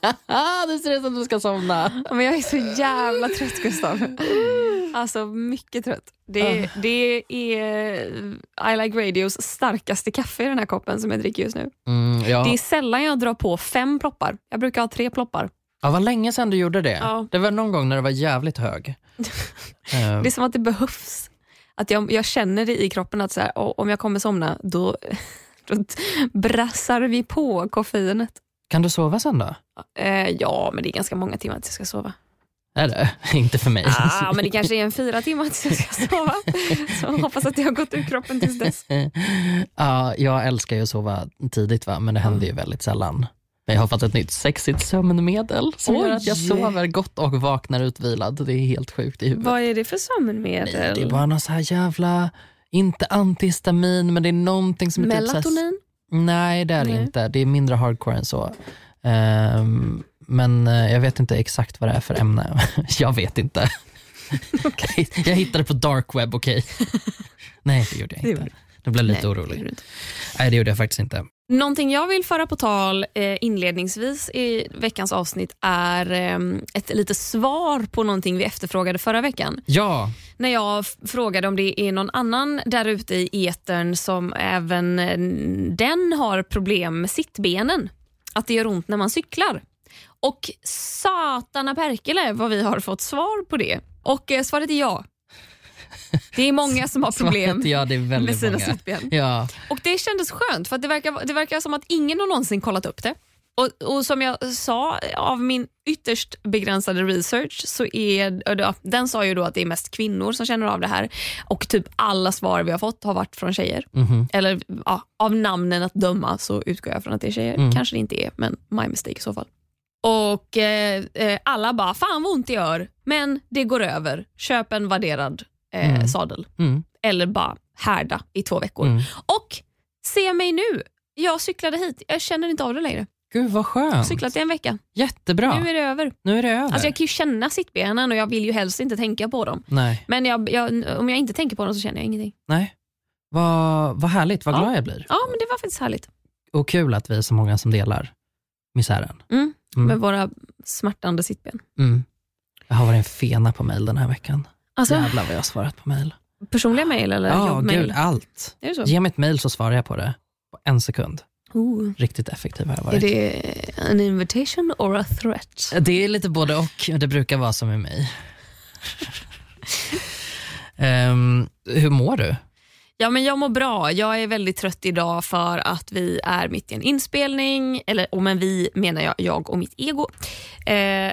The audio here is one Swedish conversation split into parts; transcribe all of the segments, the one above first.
det ser ut som du ska somna. Men jag är så jävla trött Gustav. Alltså mycket trött. Det, det är I Like Radios starkaste kaffe i den här koppen som jag dricker just nu. Mm, ja. Det är sällan jag drar på fem ploppar. Jag brukar ha tre ploppar. ja, vad länge sedan du gjorde det. Ja. Det var någon gång när det var jävligt hög. Eh, Det är som att det behövs. Att jag, jag känner det i kroppen att så här, "Åh, om jag kommer somna då, då brassar vi på koffeinet. Kan du sova sen då? Eh, ja, men det är ganska många timmar tills jag ska sova. Är det? Inte för mig. Ah, men det kanske är en fyra timmar tills jag ska sova. Så jag hoppas att jag har gått ur kroppen tills dess. ja, jag älskar ju att sova tidigt va? men det händer ju väldigt sällan. Men jag har fått ett nytt sexigt sömnmedel som gör att jag Oj. sover gott och vaknar utvilad. Det är helt sjukt i huvudet. Vad är det för Nej, sömnmedel? det är bara någon så här jävla, inte antihistamin men det är någonting som är typ Melatonin? Nej det är det inte. Det är mindre hardcore än så. Ehm, men eh, jag vet inte exakt vad det är för ämne. jag vet inte. jag hittade på dark web, okej? Nej det gjorde jag Det Jag blev lite Nej, det orolig. inte. Nej det gjorde jag faktiskt inte. Någonting jag vill föra på tal eh, inledningsvis i veckans avsnitt är eh, ett litet svar på någonting vi efterfrågade förra veckan. Ja, När jag frågade om det är någon annan där ute i etern som även eh, den har problem med sittbenen. Att det gör ont när man cyklar. Och satana Perkele vad vi har fått svar på det. Och eh, svaret är ja. Det är många som har problem ja, med sina många. sittben. Ja. Och det kändes skönt för det verkar, det verkar som att ingen har någonsin kollat upp det. Och, och som jag sa, av min ytterst begränsade research så är den sa ju då att det är mest kvinnor som känner av det här och typ alla svar vi har fått har varit från tjejer. Mhm. Eller ja, av namnen att döma så utgår jag från att det är tjejer. Mm. Kanske det inte är, men my mistake i så fall. Och eh, eh, alla bara, fan vad ont det gör, men det går över. Köp en värderad eh, Mm. sadel. Mm. Eller bara härda i två veckor. Mm. Och se mig nu. Jag cyklade hit. Jag känner inte av det längre. Gud vad skönt. Cyklat i en vecka. Jättebra. Nu är det över. Nu är det över. Alltså jag kan ju känna sittbenen och jag vill ju helst inte tänka på dem. Nej, Men jag, jag, om jag inte tänker på dem så känner jag ingenting. nej. Vad, vad härligt, vad Ja. glad jag blir. Ja, men det var faktiskt härligt. Och kul att vi är så många som delar misären. Mm. Mm. Med våra smärtande sittben. Mm. Jag har varit en fena på mail den här veckan. Alltså, Jävlar vad jag har svarat på mail. personliga mejl eller Ja, jobbmejl? gud, allt. Är det så? Ge mig ett mail så svarar jag på det på en sekund. Oh. Riktigt effektiv har jag Är varit. det en invitation or a threat? Det är lite både och. Det brukar vara som med mig. Ehm, hur mår du? Ja, men jag mår bra. Jag är väldigt trött idag för att vi är mitt i en inspelning. Eller och men vi menar jag, jag och mitt ego. Eh,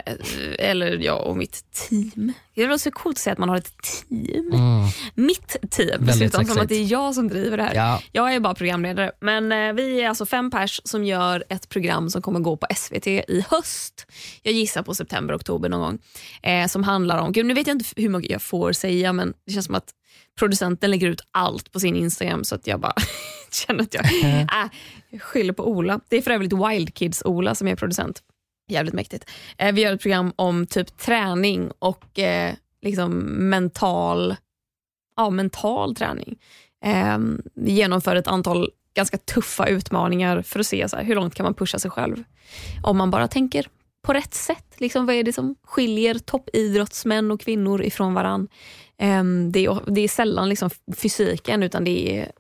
eller jag och mitt team. Det var så coolt att säga att man har ett team. Mm. Mitt team. Dessutom som att det är jag som driver det här. Ja. Jag är bara programledare. Men eh, vi är alltså fem pers som gör ett program som kommer gå på SVT i höst. Jag gissar på september, oktober någon gång. Eh, som handlar om, gud nu vet jag inte hur mycket jag får säga men det känns som att producenten lägger ut allt på sin Instagram så att jag bara känner att jag äh, skyller på Ola. Det är för övrigt Wild Kids Ola som är producent. Jävligt mäktigt. Eh, vi gör ett program om typ träning och eh, liksom mental, ja, mental träning. Eh, vi genomför ett antal ganska tuffa utmaningar för att se så här, hur långt kan man pusha sig själv. Om man bara tänker på rätt sätt. Liksom, vad är det som skiljer toppidrottsmän och kvinnor ifrån varann? Ehm, det, är, det är sällan liksom fysiken utan det är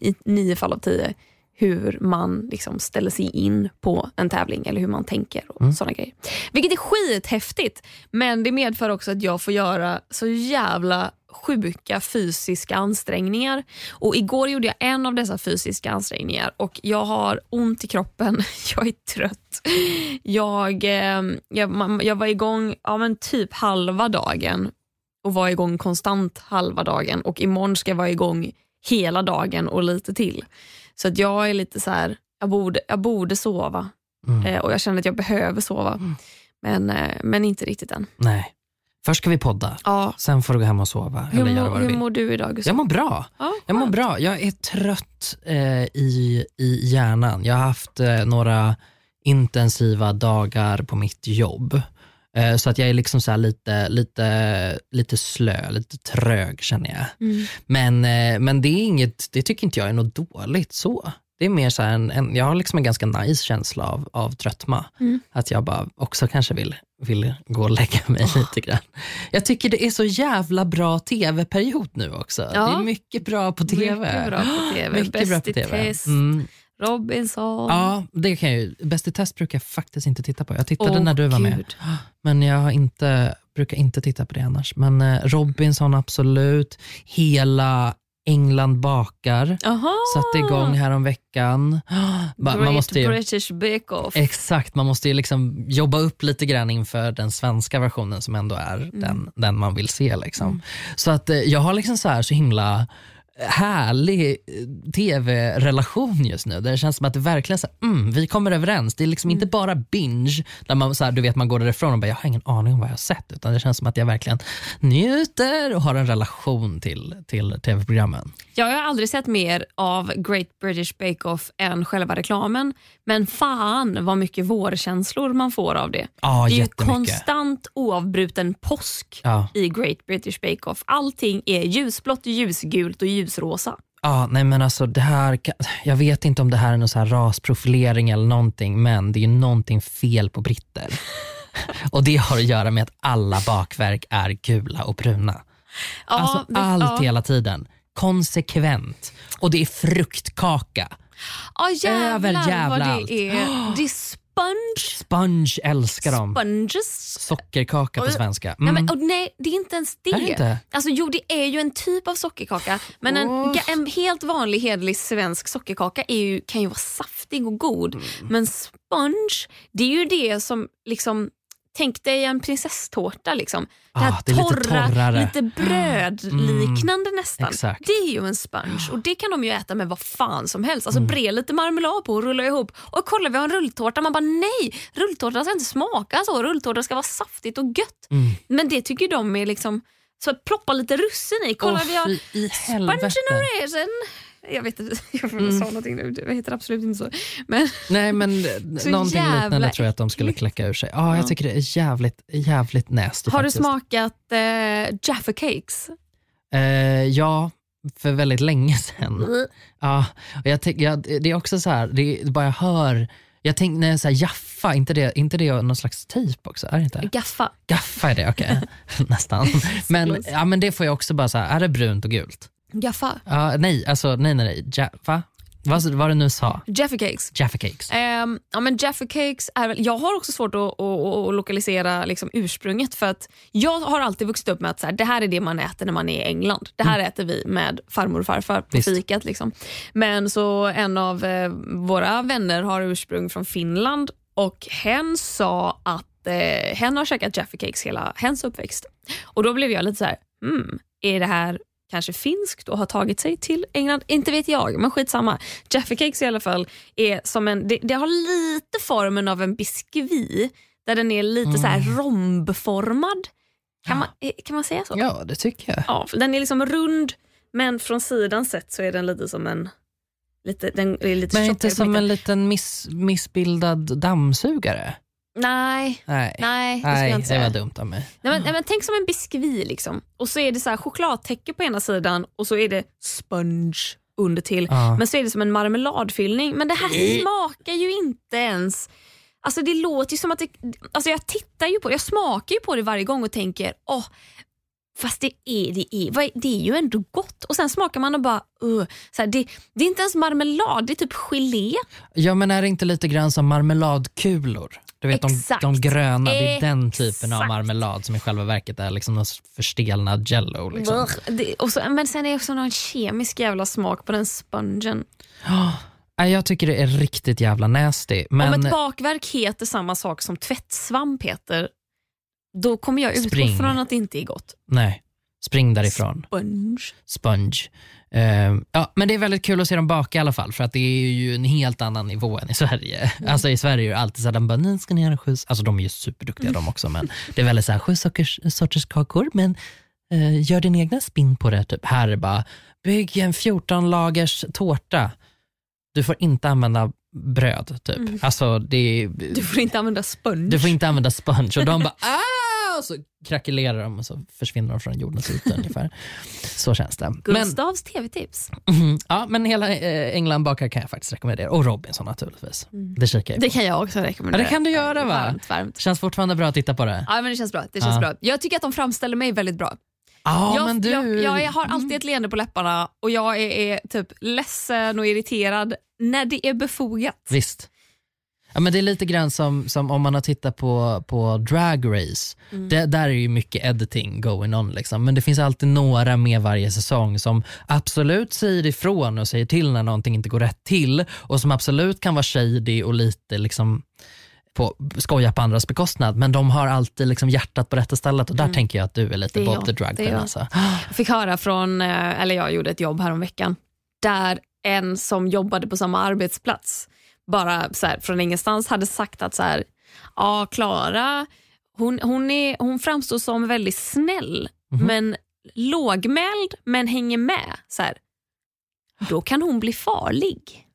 i nio fall av tio hur man liksom ställer sig in på en tävling eller hur man tänker och Mm. såna grejer. Vilket är skithäftigt men det medför också att jag får göra så jävla sjuka fysiska ansträngningar. Och Igår gjorde jag en av dessa fysiska ansträngningar och jag har ont i kroppen, jag är trött. Jag, eh, jag, jag var igång ja, men typ halva dagen och var igång konstant halva dagen och imorgon ska jag vara igång hela dagen och lite till. Så att jag är lite så här, jag borde, jag borde sova Mm. eh, och jag känner att jag behöver sova. Men, eh, men inte riktigt än. Nej. Först ska vi podda, Ja. sen får du gå hem och sova. Hur, eller göra mår, vad du hur mår du idag Gustav? Jag mår bra. ja, Jag mår bra. Jag är trött eh, i, i hjärnan. Jag har haft eh, några intensiva dagar på mitt jobb. Eh, så att jag är liksom så lite, lite, lite slö, lite trög känner jag. Mm. Men, eh, men det är inget, det tycker inte jag är något dåligt så. Det är mer så en, en, jag har liksom en ganska nice känsla av, av tröttma. Mm. Att jag bara också kanske vill, vill gå och lägga mig lite grann. Jag tycker det är så jävla bra tv-period nu också. Ja. Det är mycket bra på tv. Mycket bra på TV. Mycket Bäst bra på i TV. test, Mm. Robinson. Ja, det kan jag ju. Bäst i test brukar jag faktiskt inte titta på. Jag tittade Åh, när du var med. Gud. Men jag har inte, brukar inte titta på det annars. Men eh, Robinson absolut. Hela England bakar. Aha. Satte igång här om veckan. Great Man måste ju, British Bake Off. exakt, man måste ju liksom jobba upp lite grann inför den svenska versionen som ändå är Mm. den, den man vill se. Liksom. Så att eh, jag har liksom så här så himla härlig eh, tv-relation just nu. Där det känns som att det verkligen så här, mm, vi kommer överens. Det är liksom Mm. inte bara binge, där man, så här, du vet, man går därifrån och bara, jag har ingen aning om vad jag har sett. Utan det känns som att jag verkligen njuter och har en relation till, till tv-programmen. Jag har aldrig sett mer av Great British Bake Off än själva reklamen. Men fan vad mycket vårkänslor man får av det. Ja, det är ju konstant oavbruten påsk Ja. i Great British Bake Off. Allting är ljusblått, ljusgult och ljusrosa. Ja, nej men alltså det här, kan- jag vet inte om det här är någon så här rasprofilering eller någonting, men det är någonting fel på britter. och det har att göra med att alla bakverk är gula och bruna. Ja, alltså det- allt ja. hela tiden. Konsekvent. Och det är fruktkaka. Ja jävlar vad Överjävlar det är. Det sponge, Sponge älskar dem. sponges. Sockerkaka på svenska. Nej, Mm. men, och nej, det är inte ens det. Är det inte? Alltså, jo, det är ju en typ av sockerkaka, men en, en helt vanlig hederlig svensk sockerkaka är ju, kan ju vara saftig och god. Mm. Men sponge, det är ju det som liksom Tänk dig en prinsesstårta. Liksom. Det här Ah, det lite torra, torrare. lite brödliknande nästan. exakt. Det är ju en sponge och det kan de ju äta med vad fan som helst. Alltså Mm. bre lite marmelad på och rulla ihop. Och kolla vi har en rulltårta. Man bara nej, rulltårta ska inte smaka så. Rulltårta ska vara saftigt och gött. Mm. Men det tycker de är liksom, så att proppa lite russin i. Kolla Åh, vi har fy i Jag vet inte, jag Mm. sa någonting nu. Det heter absolut inte så. Men Nej men Så någonting liknande tror jag att de skulle äckligt. kläcka ur sig. Ja, jag tycker det är jävligt, jävligt nasty har du faktiskt. smakat eh, Jaffa Cakes? Eh, ja, för väldigt länge sedan. Ja, och jag jag, det är också så här, det är bara jag hör, jag tänker när jag säger Jaffa, inte det, inte det någon slags tejp också? Är det inte? Gaffa. Gaffa är det, okej. Nästan. Men, ja, men det får jag också bara så här, är det brunt och gult? Gaffa. Ja, nej, alltså nej, nej, nej. Ja, va? Vad, vad du nu sa? Jaffa Cakes. Jaffa cakes. Ehm, ja, men Jaffa Cakes är väl, jag har också svårt att, att, att lokalisera liksom ursprunget för att jag har alltid vuxit upp med att så här, det här är det man äter när man är i England. Det här äter vi med farmor och farfar på Visst. fikat. Liksom. Men så en av eh, våra vänner har ursprung från Finland och hen sa att eh, hen har käkat Jaffa Cakes hela hens uppväxt. Och då blev jag lite så här, hmm, är det här kanske finskt och har tagit sig till England. Inte vet jag, men skitsamma. Jaffa Cakes i alla fall är som en, det, det har lite formen av en biskvi där den är lite så här rombformad. Kan man, eh, kan man säga så? Ja, det tycker jag. Ja, den är liksom rund men från sidan sett så är den lite som en lite, den är lite Men inte som en liten miss, missbildad dammsugare? Nej, Nej, nej det skulle jag nej inte det säga. var dumt av mig. Nej, men, nej, men tänk som en biskvi liksom. Och så är det så här chokladtäcke på ena sidan och så är det sponge under till. Ja. Men så är det som en marmeladfyllning. Men det här smakar ju inte ens... Alltså det låter ju som att det, alltså jag tittar ju på det, jag smakar ju på det varje gång och tänker åh, fast det är, det, är, det är ju ändå gott. Och sen smakar man och bara uh, så här, det, det är inte ens marmelad, det är typ gelé. Ja men är det inte lite grann som marmeladkulor? Du vet de, Exakt. de gröna, det är den typen av Exakt. marmelad som i själva verket är liksom någon förstelnad jello. Liksom. Det, och så, men sen är det också någon kemisk jävla smak på den spongen. Nej, Jag tycker det är riktigt jävla nasty. Men Om ett bakverk heter samma sak som tvättsvamp heter, då kommer jag utgå Spring. från att det inte är gott. nej, spring därifrån. Sponge. Sponge. Eh, ja, men det är väldigt kul att se dem baka i alla fall för att det är ju en helt annan nivå än i Sverige. Mm. Alltså i Sverige är det alltid så att de bara, nu ska ni göra sju, alltså de är ju superduktiga de också men det är väldigt så här, sju sorters, sorters kakor men eh, gör din egna spinn på det. Typ. Här är det bara, bygg en 14 lagers tårta. Du får inte använda bröd typ. Alltså det Mm. Du får inte använda sponge. du får inte använda sponge och de bara ah! Och så krackelerar de och så försvinner de från jordens yta ungefär. Så känns det. Gustavs tv-tips. Mhm. ja, men hela eh, England bakar kan jag faktiskt rekommendera. Och Robinson naturligtvis. Det kikar jag Det på. kan jag också rekommendera. Ja, det kan du göra, va? Varmt, varmt. Känns fortfarande bra att titta på det. Ja, men det känns bra. Det känns Ja. bra. Jag tycker att de framställer mig väldigt bra. Ja, jag, men du... jag, jag har alltid ett leende på läpparna och jag är, är typ ledsen och irriterad när det är befogat. Visst. Ja, men det är lite grann som, som om man har tittat på, på Drag Race. Mm. Det, där är ju mycket editing going on. Liksom. Men det finns alltid några med varje säsong som absolut säger ifrån och säger till när någonting inte går rätt till och som absolut kan vara shady och lite liksom på, skoja på andras bekostnad. Men de har alltid liksom hjärtat på rätta stället och där tänker jag att du är lite Mm. Det är Bob jag, the Drag Queen. Alltså. Jag fick höra från, eh, eller jag gjorde ett jobb här om veckan där en som jobbade på samma arbetsplats bara så här, från ingenstans hade sagt att så här, ja Klara hon, hon, är- hon framstår som väldigt snäll Mhm. men lågmäld men hänger med. Så här, då kan hon bli farlig.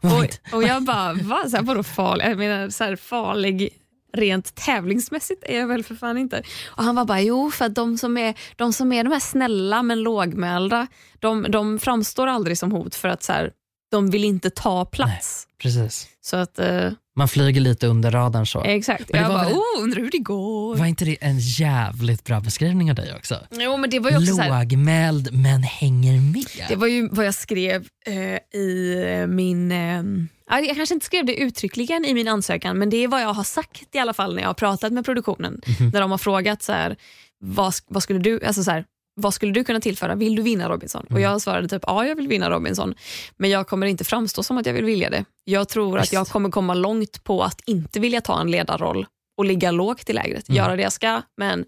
Men Och, och jag bara, va? Så här, vadå farlig? Jag menar, så här, farlig rent tävlingsmässigt är jag väl för fan inte. Och han var bara, jo för att de som är de, som är de här snälla men lågmälda, de, de framstår aldrig som hot för att så här, de vill inte ta plats. Precis. Så att, eh, Man flyger lite under radarn så. exakt. Men Jag var bara, väl- oh, undrar hur det går. Var inte det en jävligt bra beskrivning av dig också? Jo men det var ju också så här, Lågmäld men hänger med. Det var ju vad jag skrev eh, i min... Eh, ja, jag kanske inte skrev det uttryckligen i min ansökan men det är vad jag har sagt i alla fall när jag har pratat med produktionen. När de har frågat så här, vad, vad, skulle du, alltså så här, vad skulle du kunna tillföra? Vill du vinna Robinson? Och Jag svarade typ ja, jag vill vinna Robinson. Men jag kommer inte framstå som att jag vill vilja det. Jag tror Visst. att jag kommer komma långt på att inte vilja ta en ledarroll och ligga lågt i lägret. Göra det jag ska men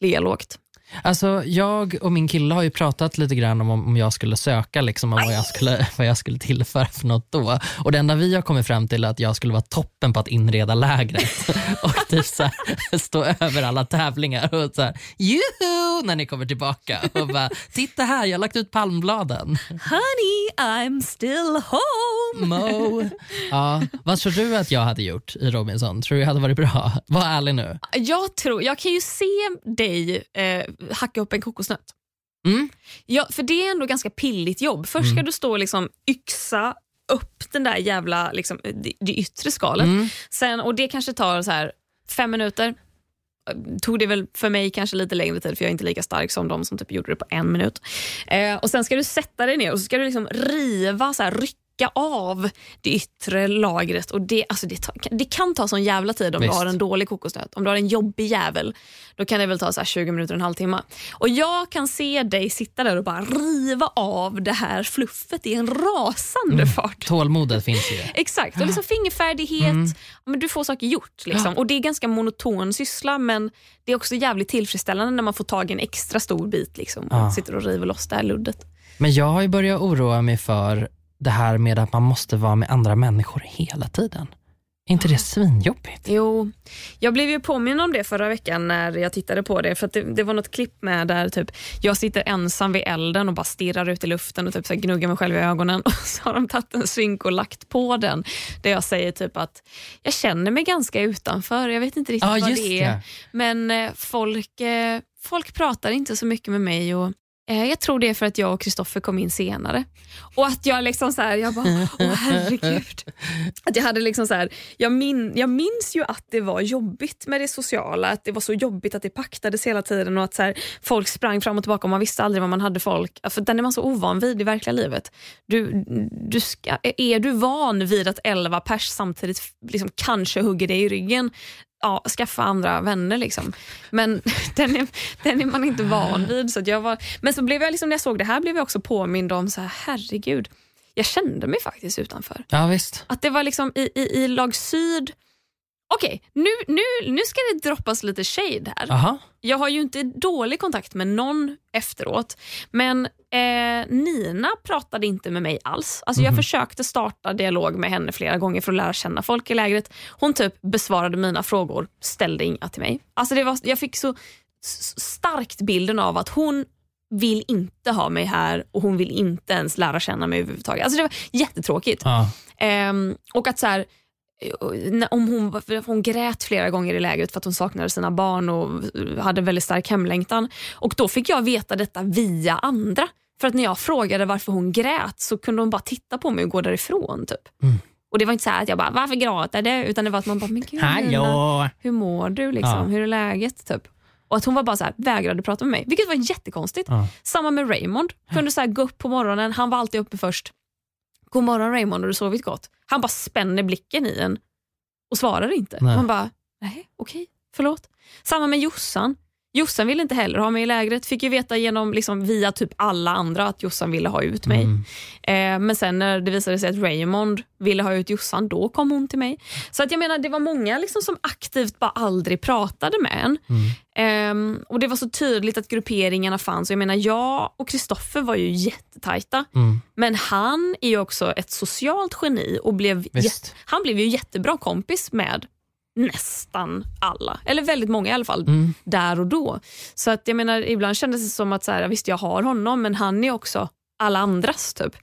ligga lågt. Alltså, jag och min kille har ju pratat lite grann om om jag skulle söka, liksom, om vad jag, skulle, vad jag skulle tillföra för något då. Och Det enda vi har kommit fram till är att jag skulle vara toppen på att inreda lägret och typ så här, stå över alla tävlingar och så här, juhu när ni kommer tillbaka och bara, titta här, jag har lagt ut palmbladen. Honey, I'm still home. Mo. Ja, vad tror du att jag hade gjort i Robinson? Tror du jag hade varit bra? Var ärlig nu. Jag, tror, jag kan ju se dig eh, hacka upp en kokosnöt. Mm. Ja, för det är ändå ganska pilligt jobb. Först ska du stå och liksom yxa upp den där jävla liksom, det, det yttre skalet. Mm. Sen, och Det kanske tar så här fem minuter. Tog det väl för mig kanske lite längre tid för jag är inte lika stark som de som typ gjorde det på en minut. Eh, och Sen ska du sätta dig ner och så ska du liksom riva, så här, rycka av det yttre lagret. Och det, alltså det, det kan ta sån jävla tid om Visst. du har en dålig kokosnöt. Om du har en jobbig jävel, då kan det väl ta så här 20 minuter, en halvtimme. Och jag kan se dig sitta där och bara riva av det här fluffet i en rasande fart. Tålmodet finns ju. Exakt, och liksom fingerfärdighet. Ja, Men du får saker gjort. Liksom. Och Det är ganska monoton syssla men det är också jävligt tillfredsställande när man får tag i en extra stor bit liksom, och Ja. sitter och river loss det här luddet. Men jag har ju börjat oroa mig för det här med att man måste vara med andra människor hela tiden. Är inte det svinjobbigt? Jo, jag blev ju påminn om det förra veckan när jag tittade på det. För det, det var något klipp med där typ, jag sitter ensam vid elden och bara stirrar ut i luften och typ så gnuggar mig själv i ögonen. Och så har de tagit en synk och lagt på den där jag säger typ att jag känner mig ganska utanför. Jag vet inte riktigt Ja, vad det är. det. Men eh, folk, eh, folk pratar inte så mycket med mig och jag tror det är för att jag och Kristoffer kom in senare. Och att jag liksom så här, jag bara, åh herregud. Att jag, hade liksom så här, jag, min, jag minns ju att det var jobbigt med det sociala, att det var så jobbigt att det paktades hela tiden och att så här, folk sprang fram och tillbaka och man visste aldrig var man hade folk. För den är man så ovan vid i verkliga livet. Du, du ska, är du van vid att 11 pers samtidigt liksom kanske hugger dig i ryggen, ja, skaffa andra vänner. Liksom. Men den är, den är man inte van vid. Så jag var, men så blev jag liksom, när jag såg det här blev jag också påmind om, så här, herregud, jag kände mig faktiskt utanför. Ja visst. Att det var liksom i, i, i lag syd, okej nu, nu, nu ska det droppas lite shade här. Aha. Jag har ju inte dålig kontakt med någon efteråt, men eh, Nina pratade inte med mig alls. Alltså Jag försökte starta dialog med henne flera gånger för att lära känna folk i lägret. Hon typ besvarade mina frågor, ställde inga till mig. Alltså det var, jag fick så starkt bilden av att hon vill inte ha mig här och hon vill inte ens lära känna mig överhuvudtaget. Alltså det var jättetråkigt. Ja. Ehm, och att så här, om hon, hon grät flera gånger i lägret för att hon saknade sina barn och hade väldigt stark hemlängtan. Och Då fick jag veta detta via andra. För att när jag frågade varför hon grät så kunde hon bara titta på mig och gå därifrån. Typ. Mm. Och Det var inte så här att jag bara, varför gråter du? Utan det var att man bara, men gud Hallå! hur mår du? Liksom? Ja. Hur är läget? Typ. Och att hon var bara så här, vägrade prata med mig, vilket var jättekonstigt. Ja. Samma med Raymond. Kunde så gå upp på morgonen, han var alltid uppe först. God morgon Raymond, har du sovit gott? Han bara spänner blicken i en och svarar inte. Nej. Man bara, nej okej, förlåt. Samma med Jossan. Jossan ville inte heller ha mig i lägret. Fick ju veta genom, liksom, via typ alla andra att Jossan ville ha ut mig. Mm. Eh, men sen när det visade sig att Raymond ville ha ut Jossan, då kom hon till mig. Så att jag menar, det var många liksom som aktivt bara aldrig pratade med en. Mm. Ehm, och Det var så tydligt att grupperingarna fanns. Jag menar, jag och Kristoffer var ju jättetajta. Mm. Men han är ju också ett socialt geni och blev han blev ju jättebra kompis med nästan alla. Eller väldigt många i alla fall, Mm. där och då. Så att jag menar, ibland kändes det som att så här, visst jag har honom men han är också alla andras typ.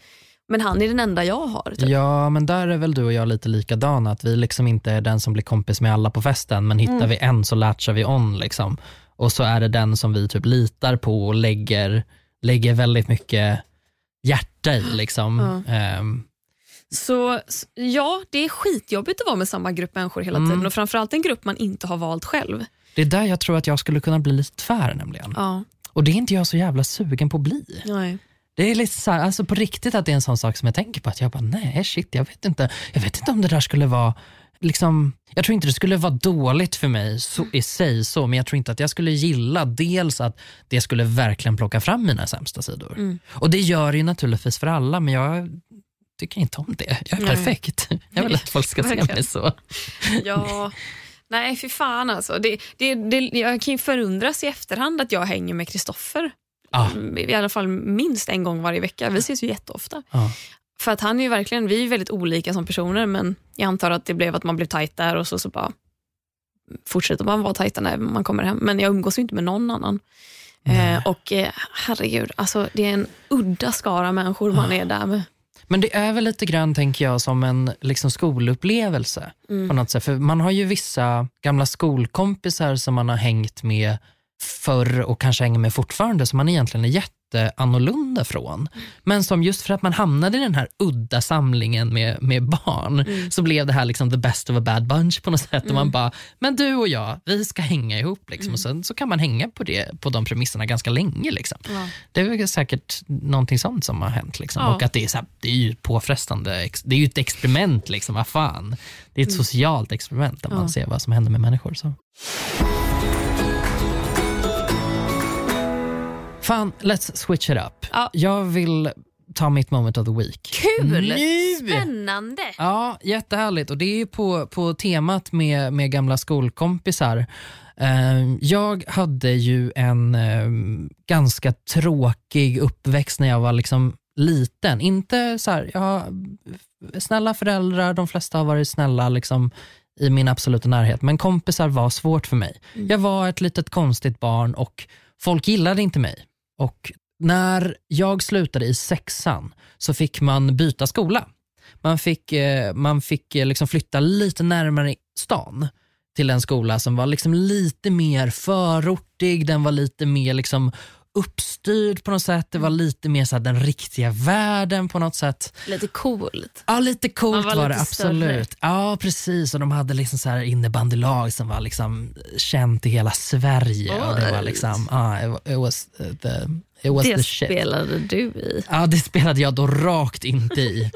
Men han är den enda jag har. Typ. Ja, men där är väl du och jag lite likadana. Att vi liksom inte är den som blir kompis med alla på festen, men hittar Mm. vi en så latchar vi on. Liksom. Och så är det den som vi typ litar på och lägger, lägger väldigt mycket hjärta i. Liksom. Ja. Ehm, Så ja, det är skitjobbigt att vara med samma grupp människor hela Mm. tiden och framförallt en grupp man inte har valt själv. det är där jag tror att jag skulle kunna bli lite tvär nämligen. Ja, Och det är inte jag så jävla sugen på att bli. nej. Det är lite så här, alltså på riktigt att det är en sån sak som jag tänker på. Att jag bara, nej shit, jag vet inte. Jag vet inte om det där skulle vara, liksom, jag tror inte det skulle vara dåligt för mig så, i sig, så, men jag tror inte att jag skulle gilla dels att det skulle verkligen plocka fram mina sämsta sidor. Mm. Och det gör det ju naturligtvis för alla, men jag tycker inte om det. Jag är Nej. perfekt. Jag vill att folk ska se mig så. Ja, nej fy fan alltså. Det, det, det, jag kan ju förundras i efterhand att jag hänger med Kristoffer. Ja. Mm, I alla fall minst en gång varje vecka. Vi ses ju jätteofta. Ja. För att han är ju verkligen, vi är väldigt olika som personer men jag antar att det blev att man blev tajt där och så, så bara fortsätter man vara tajta när man kommer hem. Men jag umgås ju inte med någon annan. Eh, och eh, herregud, alltså, det är en udda skara människor man är där med. Men det är väl lite grann, tänker jag, som en liksom, skolupplevelse. Mm. på något sätt. För man har ju vissa gamla skolkompisar som man har hängt med förr och kanske hänger med fortfarande som man egentligen är jätteannorlunda från. Men som just för att man hamnade i den här udda samlingen med, med barn Mm. så blev det här liksom the best of a bad bunch på något sätt. Och man bara, men du och jag, vi ska hänga ihop. Liksom. Mm. Och sen så kan man hänga på, det, på de premisserna ganska länge. Liksom. Ja. Det är säkert någonting sånt som har hänt. Liksom. Ja. Och att det är, så här, det är ju påfrestande. Det är ju ett experiment. Liksom. Vad fan. Det är ett socialt experiment där man Mm. Ja. ser vad som händer med människor. Så. Fan, let's switch it up. Ja. Jag vill ta mitt moment of the week. Kul! Nu! Spännande! Ja, jättehärligt. Och det är ju på, på temat med, med gamla skolkompisar. Eh, Jag hade ju en eh, ganska tråkig uppväxt när jag var liksom liten. Inte så här, ja, snälla föräldrar, de flesta har varit snälla liksom i min absoluta närhet, men kompisar var svårt för mig. Jag var ett litet konstigt barn och folk gillade inte mig. Och när jag slutade i sexan så fick man byta skola. Man fick, eh, man fick eh, liksom flytta lite närmare stan till en skola som var liksom lite mer förortig, den var lite mer liksom uppstyrd på något sätt. Det var lite mer så den riktiga världen på något sätt. Lite coolt. Ja, lite coolt var, var det lite absolut. Ja, precis. Och de hade liksom så här innebandylag som var liksom känt i hela Sverige. Och det var liksom, ja, it wa- it was the, Det spelade du i. Ja, det spelade jag då rakt inte i.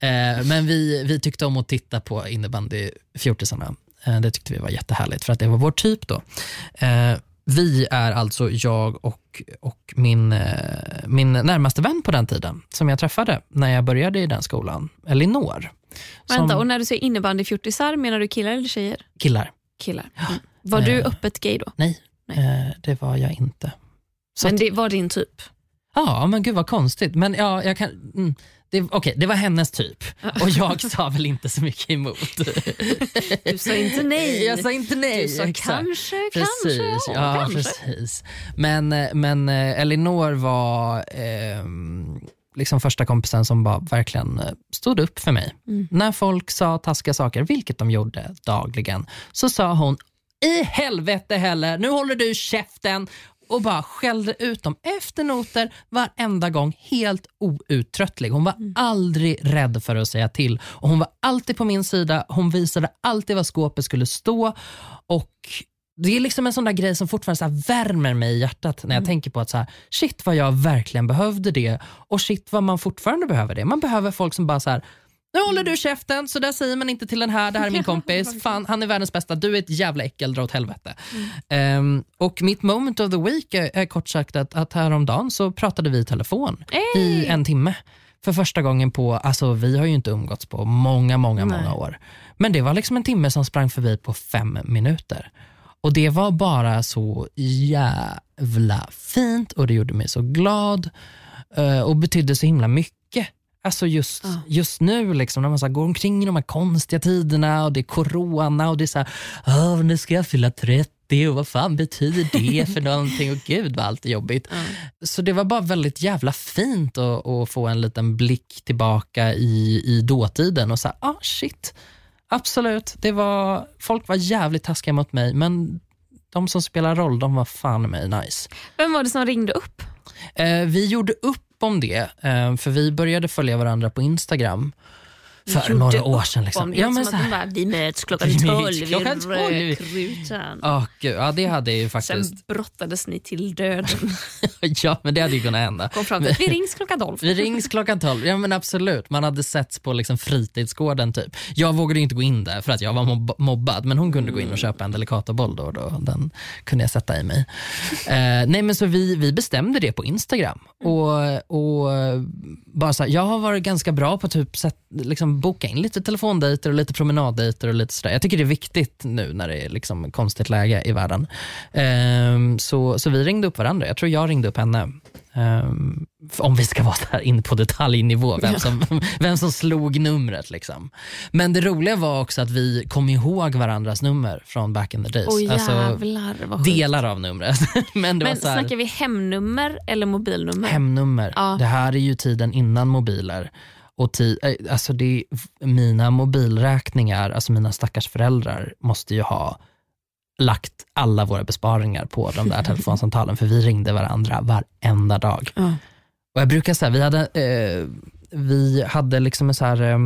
eh, men vi, vi tyckte om att titta på innebandy fjortisarna. Eh, det tyckte vi var jättehärligt för att det var vår typ då. Eh, vi är alltså jag och, och min, eh, min närmaste vän på den tiden som jag träffade när jag började i den skolan, Elinor. Vänta, Som och när du säger innebandyfjortisar, menar du killar eller tjejer? killar. Killar. Mm. Var du Eh. öppet gay då? Nej, Nej. Eh, det var jag inte. Så Men det var din typ? Ja, men gud vad konstigt. Men ja, jag kan... Mm, det, okej, det var hennes typ och jag sa väl inte så mycket emot. Du sa inte nej. Jag sa inte nej. Du sa exakt. kanske, Precis, kanske, ja, kanske. precis. Men, eh, men eh, Elinor var ehm, liksom första kompisen som bara verkligen eh, stod upp för mig. Mm. När folk sa taskiga saker, vilket de gjorde dagligen, så sa hon i helvete heller, nu håller du käften och bara skällde ut dem efter noter varenda gång, helt outtröttlig. Hon var aldrig rädd för att säga till och hon var alltid på min sida. Hon visade alltid var skåpet skulle stå och det är liksom en sån där grej som fortfarande så värmer mig i hjärtat när jag tänker på att så här, shit vad jag verkligen behövde det och shit vad man fortfarande behöver det. Man behöver folk som bara så här, nu håller du käften, så där säger man inte till den här, det här är min kompis, fan han är världens bästa, du är ett jävla äckel, dra åt helvete. Ehm, och mitt moment of the week är, är kort sagt att, att häromdagen så pratade vi i telefon i en timme. För första gången på, alltså vi har ju inte umgåtts på många, många, Nej. många år. Men det var liksom en timme som sprang förbi på fem minuter. Och det var bara så jävla fint och det gjorde mig så glad eh, och betydde så himla mycket. Alltså just, Ja. just nu liksom, när man så här går omkring i de här konstiga tiderna och det är corona och det är så här, "Åh, nu ska jag fylla 30 och vad fan betyder det för någonting? Och gud vad allt är jobbigt. Så det var bara väldigt jävla fint att, att få en liten blick tillbaka i, i dåtiden och säga, ah shit, absolut, det var, folk var jävligt taskiga mot mig men de som spelar roll, de var fan mig nice. Vem var det som ringde upp? Eh, vi gjorde upp om det, eh, för vi började följa varandra på Instagram för några år sedan. Liksom. Ja, men så att här- bara, vi möts klockan Vi 12 klockan i 12. Rödkrutan. Åh, gud, ja, det hade ju faktiskt, Sen brottades ni till döden. ja men det hade ju kunnat hända. Kom fram till vi rings klockan 12. Vi rings klockan 12, ja men absolut. Man hade setts på liksom fritidsgården typ. Jag vågade inte gå in där för att jag var mobb- mobbad, men hon kunde gå in och köpa en Delicatoboll då och då. Den kunde jag sätta i mig. Eh, nej men så vi, vi bestämde det på Instagram. Och, och eh, bara så här, jag har varit ganska bra på typ sätt, liksom boka in lite telefondejter och lite promenaddejter och lite sådär. Jag tycker det är viktigt nu när det är liksom konstigt läge i världen. Ehm, så, så vi ringde upp varandra. Jag tror jag ringde upp henne. Ehm, om vi ska vara här in på detaljnivå, vem som, vem som slog numret. Liksom. Men det roliga var också att vi kom ihåg varandras nummer från back in the days. Alltså, jävlar sjukt. delar av numret. Men det Men var här, snackar vi hemnummer eller mobilnummer? hemnummer. Ja. Det här är ju tiden innan mobiler. Och ti- eh, alltså det mina mobilräkningar, alltså mina stackars föräldrar måste ju ha lagt alla våra besparingar på de där telefonsamtalen för vi ringde varandra varenda dag. Ja. Och jag brukar säga, vi hade, eh, vi hade liksom en så här eh,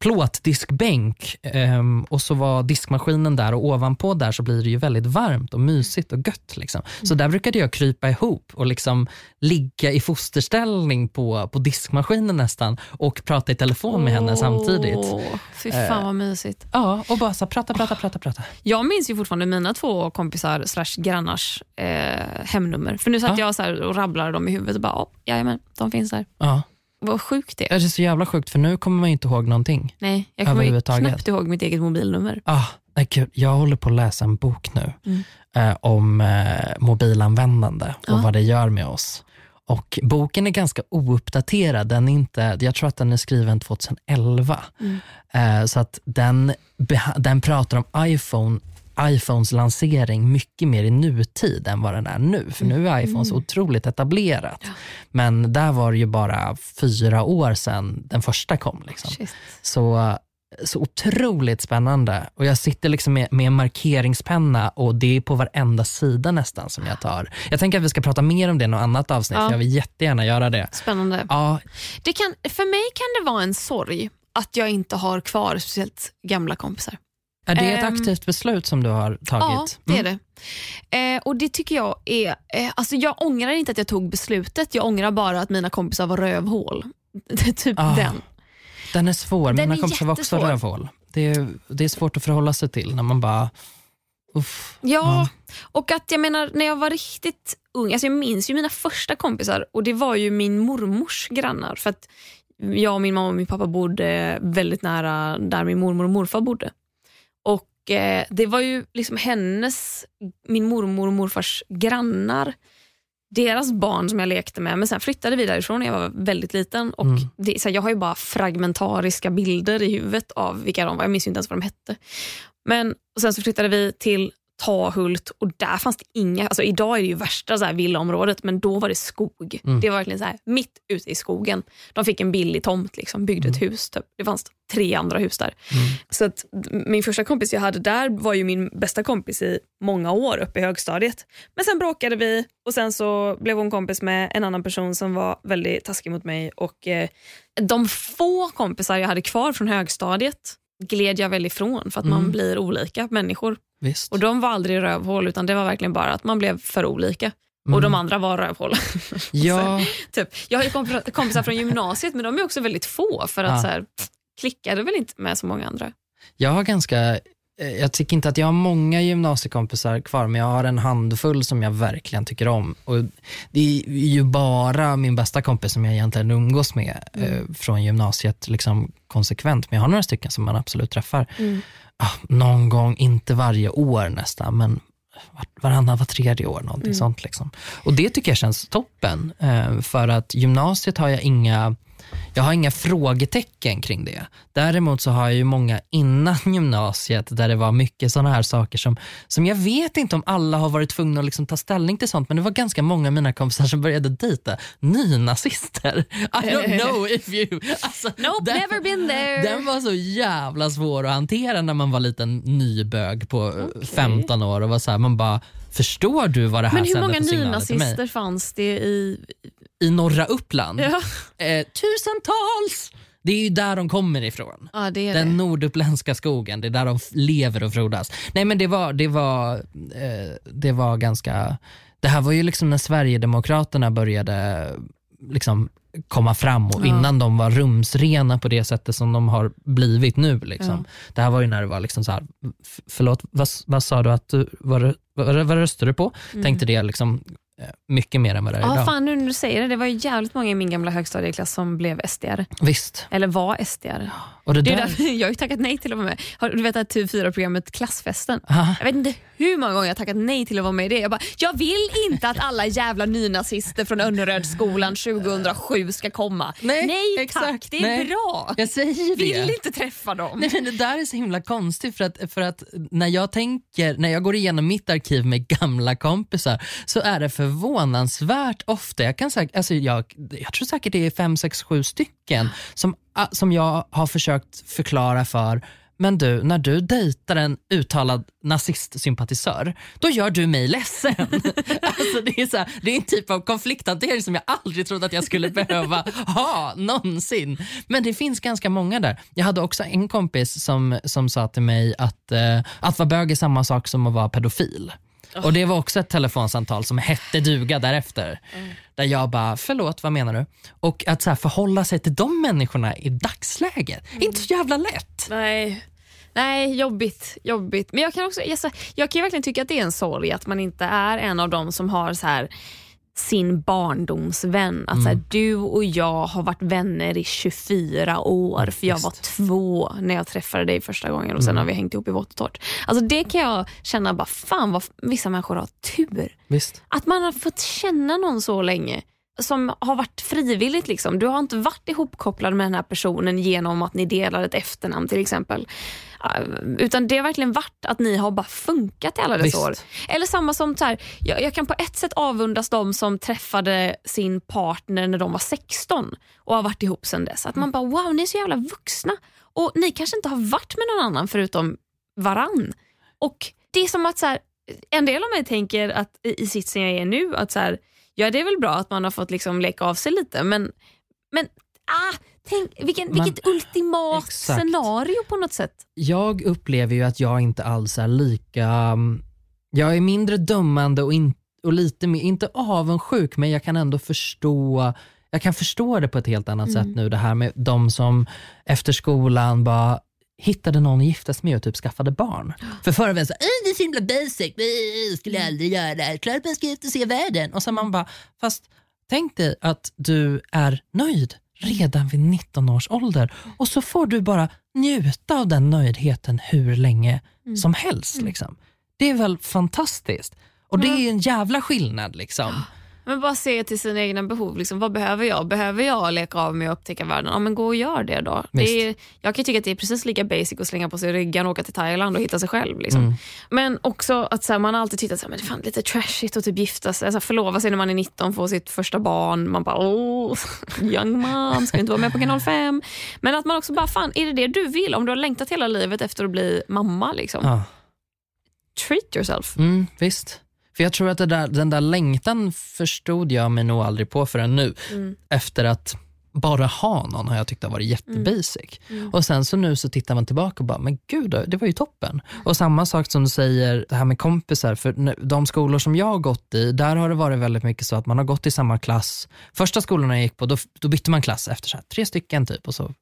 plåtdiskbänk eh, och så var diskmaskinen där och ovanpå där så blir det ju väldigt varmt och mysigt och gött. Liksom. Så där brukade jag krypa ihop och liksom ligga i fosterställning på, på diskmaskinen nästan och prata i telefon med henne samtidigt. Åh, Fy fan vad mysigt. Ja, och bara så prata, prata, prata, prata. Jag minns ju fortfarande mina två kompisar slash grannars eh, hemnummer. För nu satt Ja. jag så och rabblade dem i huvudet och bara, oh, jajamän, de finns där. Ja. Vad sjukt det är. Det är så jävla sjukt för nu kommer man inte ihåg någonting. Nej, jag kommer knappt ihåg mitt eget mobilnummer. Ah, nej, gud, jag håller på att läsa en bok nu Mm. eh, om eh, mobilanvändande och Ja. vad det gör med oss. Och Boken är ganska ouppdaterad. Den inte, jag tror att den är skriven 2011. Mm. Eh, så att den, den pratar om iPhone iPhones lansering mycket mer i nutid än vad den är nu. För nu är iPhone så otroligt etablerat. Men där var det ju bara fyra år sedan den första kom. Liksom. Shit. Så, så otroligt spännande. Och Jag sitter liksom med, med en markeringspenna och det är på varenda sida nästan som jag tar. Jag tänker att vi ska prata mer om det i något annat avsnitt, Ja. jag vill jättegärna göra det. Spännande. Ja, Det kan, för mig kan det vara en sorg att jag inte har kvar speciellt gamla kompisar. Är det ett Ehm, aktivt beslut som du har Ja, tagit? det är Mm. det. Eh, och Det tycker jag är... Eh, alltså jag ångrar inte att jag tog beslutet, jag ångrar bara att mina kompisar var rövhål. Typ Ah, den. Den är svår, Den mina kompisar var också rövhål. Det är, det är svårt att förhålla sig till när man bara, uff. Ja, och att jag menar när jag var riktigt ung, alltså jag minns ju mina första kompisar och det var ju min mormors grannar. För att jag och min mamma och min pappa bodde väldigt nära där min mormor och morfar bodde. Eh, det var ju liksom hennes, min mormor och morfars grannar, deras barn som jag lekte med. Men sen flyttade vi därifrån när jag var väldigt liten. Och Mm. det, så här, jag har ju bara fragmentariska bilder i huvudet av vilka de var. Jag minns inte ens vad de hette. Men och sen så flyttade vi till Tahult och där fanns det inga, alltså idag är det ju värsta så här villaområdet men då var det skog. Mm. Det var verkligen så här mitt ute i skogen. De fick en billig tomt, liksom, byggde ett hus. Typ. Det fanns tre andra hus där. Så att min första kompis jag hade där var ju min bästa kompis i många år uppe i högstadiet. Men sen bråkade vi och sen så blev hon kompis med en annan person som var väldigt taskig mot mig och eh, de få kompisar jag hade kvar från högstadiet gled jag väl ifrån för att man blir olika människor. Visst. Och de var aldrig rövhål utan det var verkligen bara att man blev för olika. Mm. Och de andra var rövhål. Ja, typ. Jag har ju komp- kompisar från gymnasiet men de är också väldigt få för att Ja. så här, klickade väl inte med så många andra. jag har ganska, jag tycker inte att jag har många gymnasiekompisar kvar, men jag har en handfull som jag verkligen tycker om. Och det är ju bara min bästa kompis som jag egentligen umgås med eh, från gymnasiet liksom konsekvent. Men jag har några stycken som man absolut träffar. Ah, någon gång, inte varje år nästan, men var- varannan, var tredje år, någonting sånt. Liksom. Och det tycker jag känns toppen, eh, för att gymnasiet har jag inga jag har inga frågetecken kring det. Däremot så har jag ju många innan gymnasiet där det var mycket sådana här saker som, som jag vet inte om alla har varit tvungna att liksom ta ställning till sånt, men det var ganska många av mina kompisar som började dejta nynazister. I don't know if you... Alltså, Nope, den- never been there. Den var så jävla svår att hantera när man var liten nybög på eh, 15 år och var så här, man bara, förstår du vad det här Men hur sänder många för signaler till mig? nynazister fanns det i... I norra Uppland? Ja, Eh, tusentals! Det är ju där de kommer ifrån. ja det är Den det. norduppländska skogen, det är där de lever och frodas. Nej men det var, det var, eh, det var ganska, det här var ju liksom när Sverigedemokraterna började liksom komma fram och Ja. innan de var rumsrena på det sättet som de har blivit nu. Liksom. Det här var ju när det var liksom så här, förlåt, vad, vad sa du att du, vad, vad, vad röstade du på? Tänkte det liksom mycket mer än vad det är Ja, idag. fan nu när du säger det, det var ju jävligt många i min gamla högstadieklass som blev SDR. Visst. Eller var SDR. Och det Det är där, därför jag har ju tackat nej till att vara med. Du vet att TV4-programmet Klassfesten? Aha. Jag vet inte hur många gånger jag tackat nej till att vara med i det. Jag bara, jag vill inte att alla jävla nynazister från Önnerödsskolan 2007 ska komma. Nej, tack, exakt. det är Nej. bra. jag säger det. Vill inte träffa dem. Nej, men det där är så himla konstigt för att, för att när jag tänker, när jag går igenom mitt arkiv med gamla kompisar så är det förvånansvärt ofta, jag, kan säkert, alltså jag, jag tror säkert det är fem, sex, sju stycken som, som jag har försökt förklara för men du, när du dejtar en uttalad nazistsympatisör, då gör du mig ledsen. alltså det, är så här, det är en typ av konflikthantering som jag aldrig trodde att jag skulle behöva ha någonsin. Men det finns ganska många där. Jag hade också en kompis som, som sa till mig att, eh, att vara bög är samma sak som att vara pedofil. Och Det var också ett telefonsamtal som hette duga därefter. Där jag bara, förlåt vad menar du? Och att så här, förhålla sig till de människorna i dagsläget, inte så jävla lätt. Nej. Nej, jobbigt. jobbigt. Men jag kan också, jag, kan ju verkligen tycka att det är en sorg att man inte är en av dem som har så här sin barndomsvän. Att så här, du och jag har varit vänner i 24 år för jag var två när jag träffade dig första gången och sen har vi hängt ihop i vått och torrt. Alltså det kan jag känna bara, fan vad vissa människor har tur. Visst. Att man har fått känna någon så länge som har varit frivilligt. Liksom. Du har inte varit ihopkopplad med den här personen genom att ni delar ett efternamn till exempel. Uh, Utan det har verkligen varit att ni har bara funkat i alla dessa Visst. år. Eller samma som så här, jag, jag kan på ett sätt avundas de som träffade sin partner när de var 16 och har varit ihop sedan dess. Att man bara wow, ni är så jävla vuxna och ni kanske inte har varit med någon annan förutom varann. Och det är som att så här, en del av mig tänker att i i sitsen jag är nu, att så här, ja det är väl bra att man har fått liksom leka av sig lite men, men ah, tänk, vilken, Man- vilket ultimat Exakt. scenario på något sätt. Jag upplever ju att jag inte alls är lika, mm, jag är mindre dömande och, in, och lite mer, inte avundsjuk men jag kan ändå förstå jag kan förstå det på ett helt annat sätt nu det här med de som efter skolan bara hittade någon att gifta sig med och typ skaffade barn. För förr var det så här, "Äh, det är så himla basic, äh, skulle aldrig göra det, klart man ska ut och se världen. Och så man bara, fast tänk dig att du är nöjd redan vid 19 års ålder och så får du bara njuta av den nöjdheten hur länge som helst. Liksom. Det är väl fantastiskt? Och det är ju en jävla skillnad. Liksom. Men bara se till sina egna behov. Liksom, vad behöver jag? Behöver jag leka av mig och upptäcka världen? Ja, men gå och gör det då. Det är, jag kan tycka att det är precis lika basic att slänga på sig ryggen och åka till Thailand och hitta sig själv. Liksom. Mm. Men också att så här, man har alltid tyckt att så här, men det är fan lite trashigt att typ gifta sig, alltså, förlova sig när man är 19 få sitt första barn. Man bara åh, young mom, ska inte vara med på kanal 5. Men att man också bara, fan är det det du vill? Om du har längtat hela livet efter att bli mamma, liksom. Ja. treat yourself. Mm, visst. För jag tror att där, den där längtan förstod jag mig nog aldrig på förrän nu. Mm. Efter att bara ha någon har jag tyckt har varit jättebasic. Mm. Och sen så nu så tittar man tillbaka och bara, men gud, det var ju toppen. Och samma sak som du säger, det här med kompisar, för de skolor som jag har gått i, där har det varit väldigt mycket så att man har gått i samma klass. Första skolorna jag gick på, då, då bytte man klass efter så här, tre stycken typ och så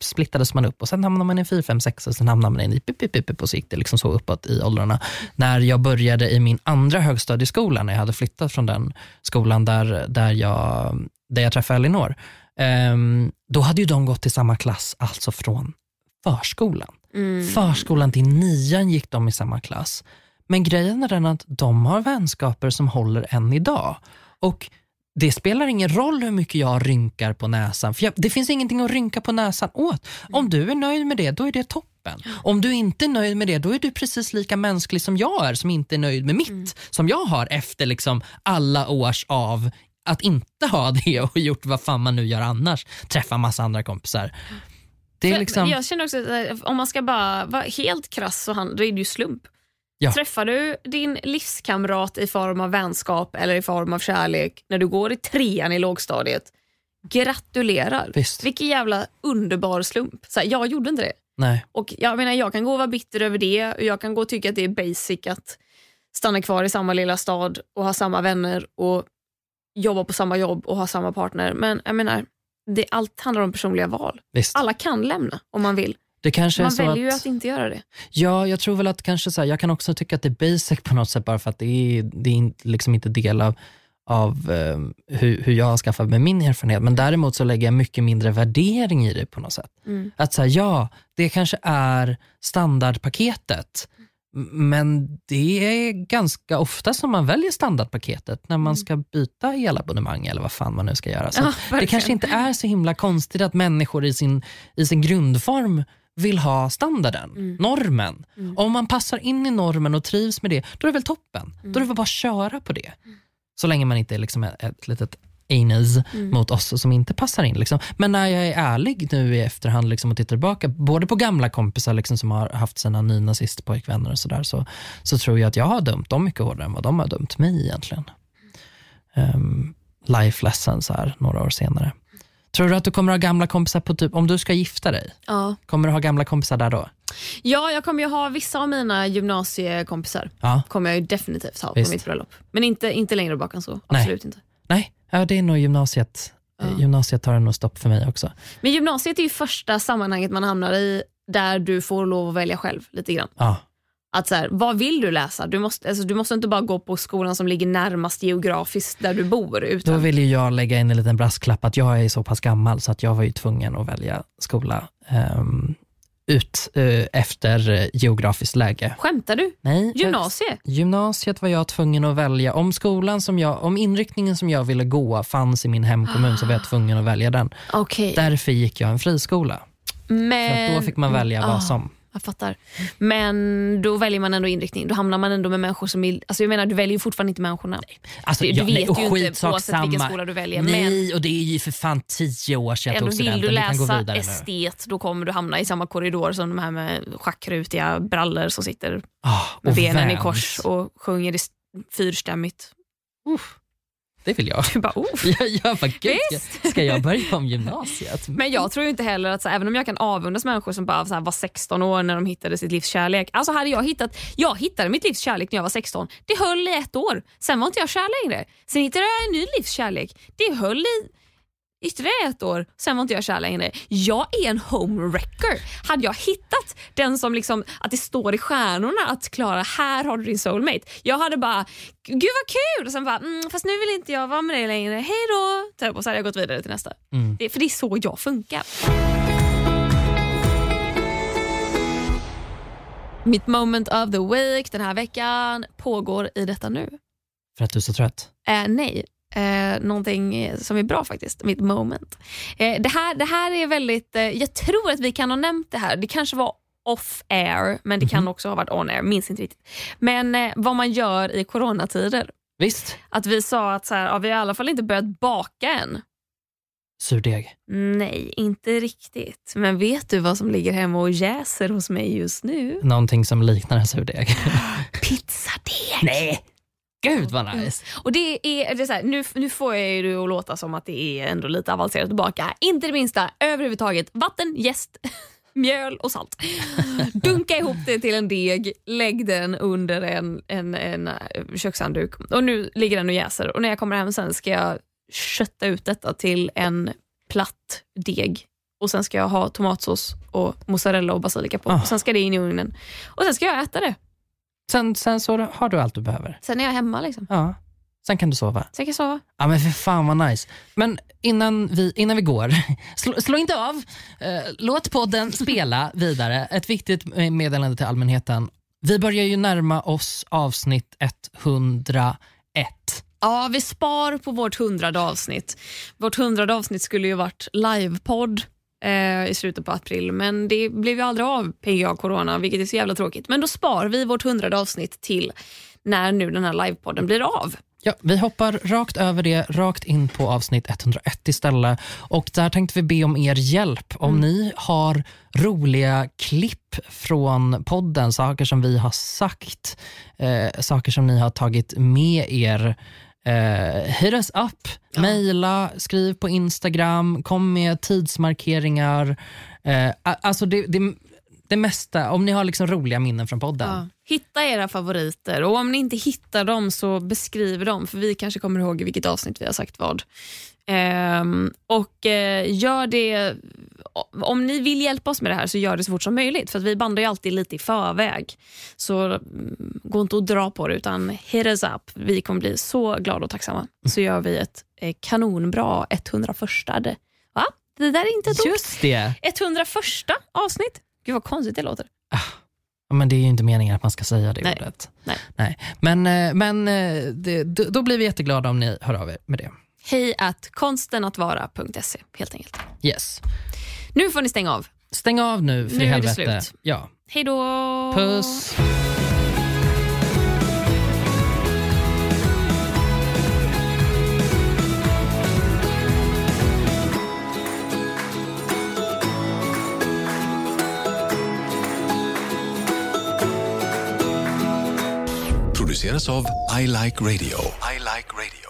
splittades man upp och sen hamnade man i 4, 5, 6 och sen hamnade man i pip, pip, pip, pip, och så gick det liksom så uppåt i åldrarna. När jag började i min andra högstadieskola, när jag hade flyttat från den skolan där, där, jag, där jag träffade Elinor, ehm, då hade ju de gått i samma klass, alltså från förskolan. Mm. Förskolan till nian gick de i samma klass. Men grejen är den att de har vänskaper som håller än idag. Och det spelar ingen roll hur mycket jag rynkar på näsan, för jag, det finns ingenting att rynka på näsan åt. Om du är nöjd med det, då är det toppen. Om du inte är nöjd med det, då är du precis lika mänsklig som jag är, som inte är nöjd med mitt, som jag har efter liksom alla års av att inte ha det och gjort vad fan man nu gör annars. Träffa massa andra kompisar. Det är liksom, Jag känner också att eh, om man ska bara vara helt krass så han, då är det ju slump. Ja. Träffar du din livskamrat i form av vänskap eller i form av kärlek när du går i trean i lågstadiet, gratulerar. Visst. Vilken jävla underbar slump. Så här, jag gjorde inte det. nej. Och jag, menar, jag kan gå och vara bitter över det och jag kan gå och tycka att det är basic att stanna kvar i samma lilla stad och ha samma vänner och jobba på samma jobb och ha samma partner. Men jag menar, det, allt handlar om personliga val. Visst. Alla kan lämna om man vill. Det kanske Man väljer ju att, att inte göra det. Ja, jag tror väl att kanske så här, jag kan också tycka att det är basic på något sätt bara för att det är, det är liksom inte del av, av eh, hur, hur jag har skaffat mig min erfarenhet. Men däremot så lägger jag mycket mindre värdering i det på något sätt. Mm. Att säga ja, det kanske är standardpaketet. Men det är ganska ofta som man väljer standardpaketet när man ska byta elabonnemang eller vad fan man nu ska göra. Så Ja, det kanske inte är så himla konstigt att människor i sin, i sin grundform vill ha standarden, Mm. normen. Om man passar in i normen och trivs med det, då är det väl toppen. Då är det väl bara att köra på det. Så länge man inte är liksom ett, ett litet anus mot oss som inte passar in. Liksom. Men när jag är ärlig nu i efterhand liksom, och tittar tillbaka, både på gamla kompisar liksom, som har haft sina nynazistpojkvänner och sådär, så, så tror jag att jag har dömt dem mycket hårdare än vad de har dömt mig egentligen. Um, life lessons här några år senare. Tror du att du kommer ha gamla kompisar på typ, om du ska gifta dig, Ja. kommer du ha gamla kompisar där då? ja, jag kommer ju ha vissa av mina gymnasiekompisar. Ja. kommer jag ju definitivt ha Visst. på mitt bröllop. Men inte, inte längre bak än så. Nej. Absolut inte. Nej, ja, det är nog gymnasiet. Ja. Gymnasiet tar nog stopp för mig också. Men gymnasiet är ju första sammanhanget man hamnar i där du får lov att välja själv lite grann. Ja, Att så här, vad vill du läsa? Du måste, alltså, du måste inte bara gå på skolan som ligger närmast geografiskt där du bor. Då Utan, vill ju jag lägga in en liten brasklapp att jag är så pass gammal så att jag var ju tvungen att välja skola ehm, ut eh, efter eh, geografiskt läge. Skämtar du? Nej, Gymnasie? Gymnasiet var jag tvungen att välja. Om skolan som jag, om inriktningen som jag ville gå fanns i min hemkommun så var jag tvungen att välja den. Okej. Därför gick jag en friskola. För Men... att då fick man välja Ah. vad som. Jag fattar. Men då väljer man ändå inriktning. Då hamnar man ändå med människor som vill... Alltså jag menar, du väljer ju fortfarande inte människorna. Alltså, Du- du vet och ju inte oavsett vilken samma. skola du väljer, Nej, och det är ju för fan tio år sedan jag tog vill studenten. du Vi kan gå läsa nu. estet, då kommer du hamna i samma korridor som de här med schackrutiga brallor som sitter Ah, med benen i Vans. kors och sjunger i st- fyrstämmigt. Det vill jag. Du bara, oh. Jag, jag bara, gud, ska, ska jag börja om gymnasiet? Men jag tror inte heller att, så, även om jag kan avundas människor som bara så här, var 16 år när de hittade sitt livs kärlek. Alltså hade jag hittat, jag hittade mitt livs kärlek när jag var 16. Det höll i ett år. Sen var inte jag kär längre. Sen hittade jag en ny livs kärlek. Det höll i ytterligare ett år. Sen var inte jag kär längre. Jag är en homewrecker. Hade jag hittat den som liksom, att det står i stjärnorna att Klara, här har du din soulmate. Jag hade bara, gud vad kul! Och sen bara, mm, fast nu vill inte jag vara med dig längre. Hej då! Typ, Och så hade jag gått vidare till nästa. Mm. Det, för det är så jag funkar. Mitt moment of the week den här veckan pågår i detta nu. För att du är så trött? Eh, nej, eh, någonting som är bra faktiskt, mitt moment. Eh, det, här, det här är väldigt, eh, jag tror att vi kan ha nämnt det här, det kanske var off air, men det kan också ha varit on air, minns inte riktigt. Men eh, vad man gör i coronatider. Visst, Att vi sa att så här, ja, vi har i alla fall inte börjat baka än. surdeg. Nej, inte riktigt. Men vet du vad som ligger hemma och jäser hos mig just nu? Någonting som liknar en surdeg. Pizzadeg! Nej! Gud vad nice. Och det är, det är så här, nu, nu får jag ju det att låta som att det är ändå lite avancerat att baka. Inte det minsta överhuvudtaget. Vatten, jäst, mjöl och salt. Dunka ihop det till en deg, lägg den under en, en, en eh, kökshandduk och nu ligger den och jäser. Och när jag kommer hem sen ska jag kötta ut detta till en platt deg. Och Sen ska jag ha tomatsås och mozzarella och basilika på. Och sen ska det in i ugnen. Och Sen ska jag äta det. Sen, sen så har du allt du behöver. Sen är jag hemma. Liksom. Ja. Sen kan du sova. Sen kan jag sova. Ja men för fan vad nice. Men innan vi, innan vi går, slå, slå inte av. Eh, låt podden spela vidare. Ett viktigt meddelande till allmänheten. Vi börjar ju närma oss avsnitt 101. Ja, vi spar på vårt hundrade avsnitt. Vårt hundrade avsnitt skulle ju varit livepodd eh, i slutet på april, men det blev ju aldrig av PGA Corona, vilket är så jävla tråkigt. Men då spar vi vårt hundrade avsnitt till när nu den här livepodden blir av. Ja, vi hoppar rakt över det, rakt in på avsnitt 101 istället. Och där tänkte vi be om er hjälp. Om ni har roliga klipp från podden, saker som vi har sagt, eh, saker som ni har tagit med er, eh, hit us up, mejla, skriv på Instagram, kom med tidsmarkeringar. Eh, alltså det, det, det mesta, om ni har liksom roliga minnen från podden. Hitta era favoriter och om ni inte hittar dem så beskriv dem för vi kanske kommer ihåg i vilket avsnitt vi har sagt vad. Ehm, och eh, gör det, om ni vill hjälpa oss med det här så gör det så fort som möjligt för att vi bandar ju alltid lite i förväg. Så mm, gå inte och dra på det utan hit us up. Vi kommer bli så glada och tacksamma. Så gör vi ett eh, kanonbra 101. Va? Det där är inte ett ord. Just det. 101 avsnitt. Gud vad konstigt det låter. Ja, Men det är ju inte meningen att man ska säga det Nej. ordet. Nej. Men, eh, men eh, det, då blir vi jätteglada om ni hör av er med det. Hej att konstenatvara.se helt enkelt. Yes. Nu får ni stänga av. Stäng av nu för Nu i är det helvete. slut. Ja. Hej då! Puss. Produceras av I Like Radio. I like radio.